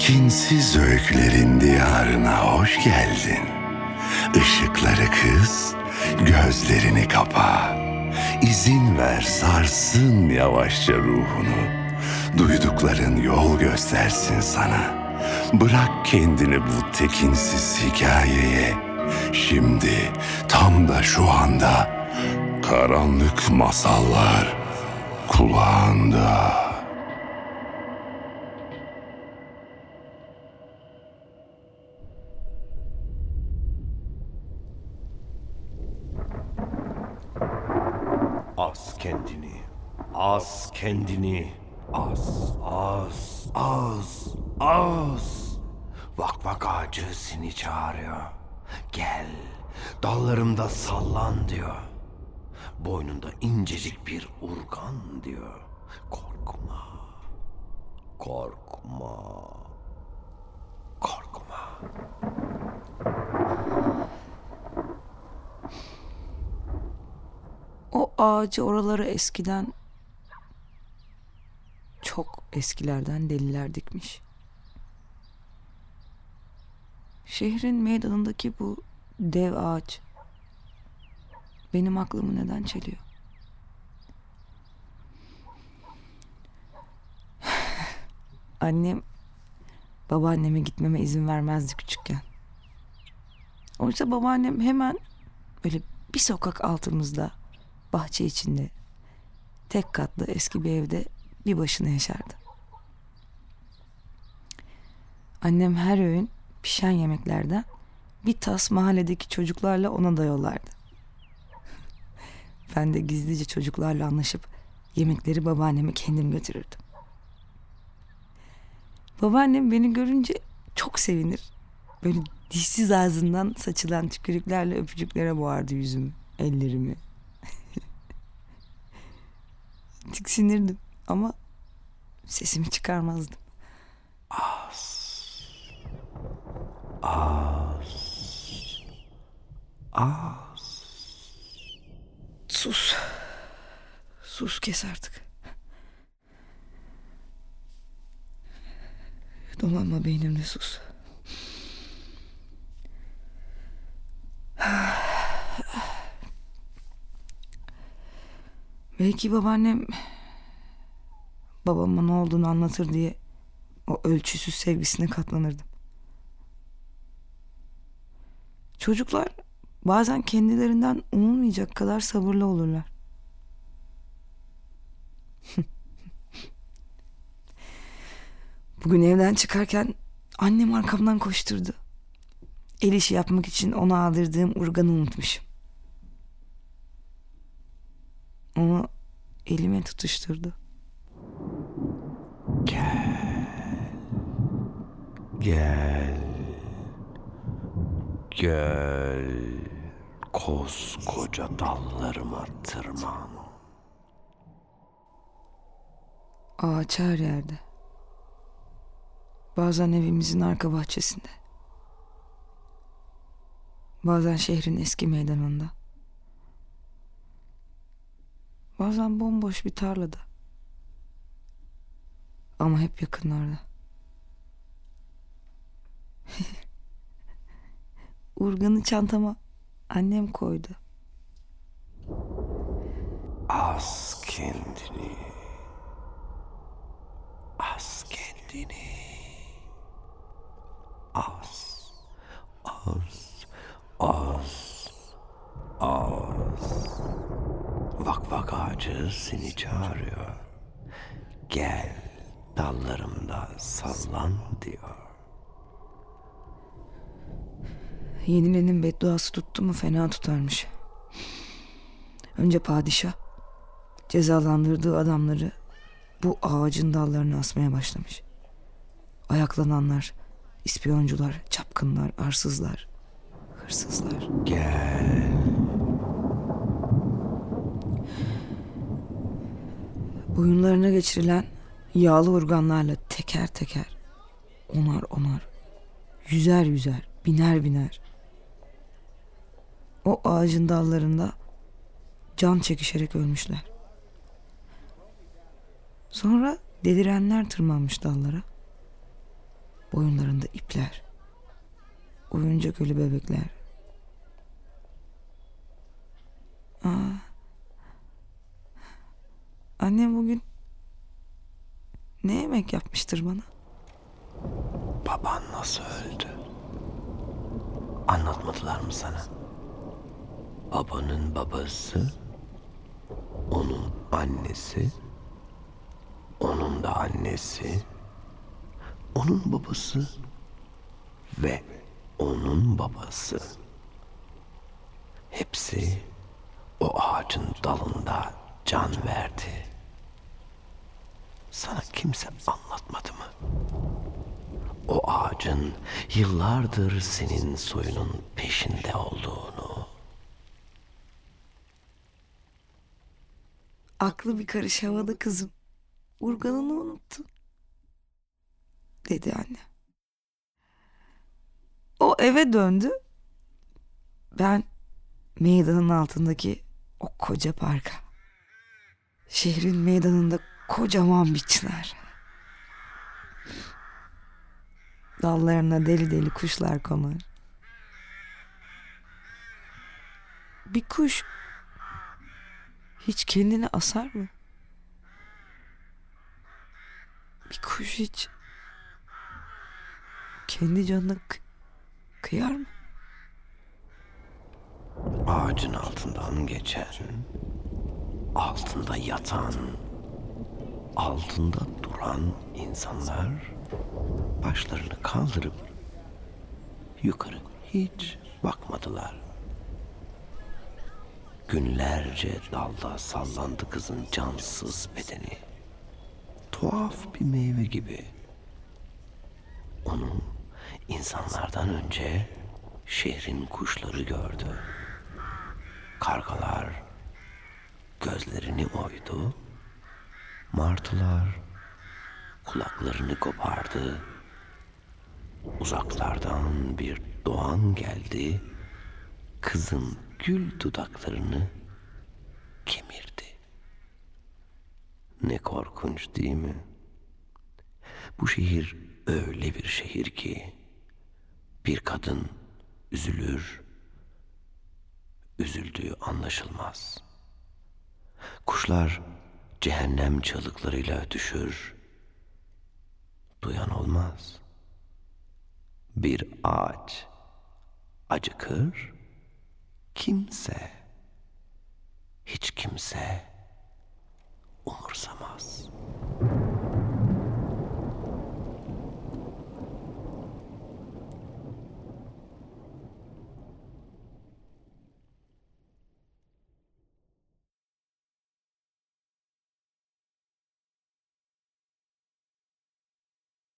Tekinsiz öykülerin diyarına hoş geldin. Işıkları kız, gözlerini kapa. İzin ver sarsın yavaşça ruhunu. Duydukların yol göstersin sana. Bırak kendini bu tekinsiz hikayeye. Şimdi tam da şu anda karanlık masallar kulağında. As kendini. As kendini. Az, az, az, az. Vak vak ağacı seni çağırıyor. Gel, dallarımda sallan diyor. Boynunda incecik bir urgan diyor. Korkma, korkma, korkma. Ağacı oraları eskiden çok eskilerden deliler dikmiş. Şehrin meydanındaki bu dev ağaç benim aklımı neden çeliyor? Annem babaanneme gitmeme izin vermezdi küçükken. Oysa babaannem hemen böyle bir sokak altımızda bahçe içinde tek katlı eski bir evde bir başına yaşardı. Annem her öğün pişen yemeklerden bir tas mahalledeki çocuklarla ona da yollardı. Ben de gizlice çocuklarla anlaşıp yemekleri babaanneme kendim götürürdüm. Babaannem beni görünce çok sevinir. Böyle dişsiz ağzından saçılan tükürüklerle öpücüklere boğardı yüzümü, ellerimi. Tiksinirdim ama sesimi çıkarmazdım. Az. Sus. Sus kes artık. Dolanma beynimde sus. Belki babaannem babama ne olduğunu anlatır diye o ölçüsüz sevgisine katlanırdım. Çocuklar bazen kendilerinden umulmayacak kadar sabırlı olurlar. Bugün evden çıkarken annem arkamdan koşturdu. El işi yapmak için ona aldırdığım urganı unutmuşum. Onu elime tutuşturdu. Gel. Gel. Koskoca dallarıma tırman. Ağaç her yerde. Bazen evimizin arka bahçesinde. Bazen şehrin eski meydanında. Bazen bomboş bir tarlada. Ama hep yakınlarda. Urganı çantama annem koydu. Az kendini. Az kendini. Az. Az. Az. Vak vak ağacı seni çağırıyor. Gel dallarımda sallan diyor. Yenilenin bedduası tuttu mu fena tutarmış. Önce padişah cezalandırdığı adamları bu ağacın dallarına asmaya başlamış. Ayaklananlar, ispiyoncular, çapkınlar, arsızlar, hırsızlar. Gel. Boyunlarına geçirilen yağlı urganlarla teker teker, onar onar, yüzer yüzer, biner biner. O ağacın dallarında can çekişerek ölmüşler. Sonra delirenler tırmanmış dallara. Boyunlarında ipler. Oyuncak ölü bebekler. Aa. Annem bugün ne yemek yapmıştır bana? Baban nasıl öldü? Anlatmadılar mı sana? Babanın babası, onun annesi, onun da annesi, onun babası ve onun babası. Hepsi o ağacın dalında can verdi. Sana kimse anlatmadı mı? O ağacın yıllardır senin soyunun peşinde olduğunu. Aklı bir karış havada kızım. Urganını unuttu. Dedi anne. O eve döndü. Ben meydanın altındaki o koca parka. Şehrin meydanında kocaman bir çınar. Dallarına deli deli kuşlar konar. Bir kuş hiç kendini asar mı? Bir kuş hiç kendi canına kı- kıyar mı? Ağacın altından geçen, altında yatan, altında duran insanlar başlarını kaldırıp yukarı hiç bakmadılar. Günlerce dalda sallandı kızın cansız bedeni. Tuhaf bir meyve gibi. Onu insanlardan önce şehrin kuşları gördü. Kargalar gözlerini oydu. Martılar kulaklarını kopardı. Uzaklardan bir doğan geldi. Kızın gül dudaklarını kemirdi. Ne korkunç değil mi? Bu şehir öyle bir şehir ki bir kadın üzülür, üzüldüğü anlaşılmaz. Kuşlar cehennem çığlıklarıyla ötüşür, duyan olmaz. Bir ağaç acıkır, kimse, hiç kimse umursamaz.''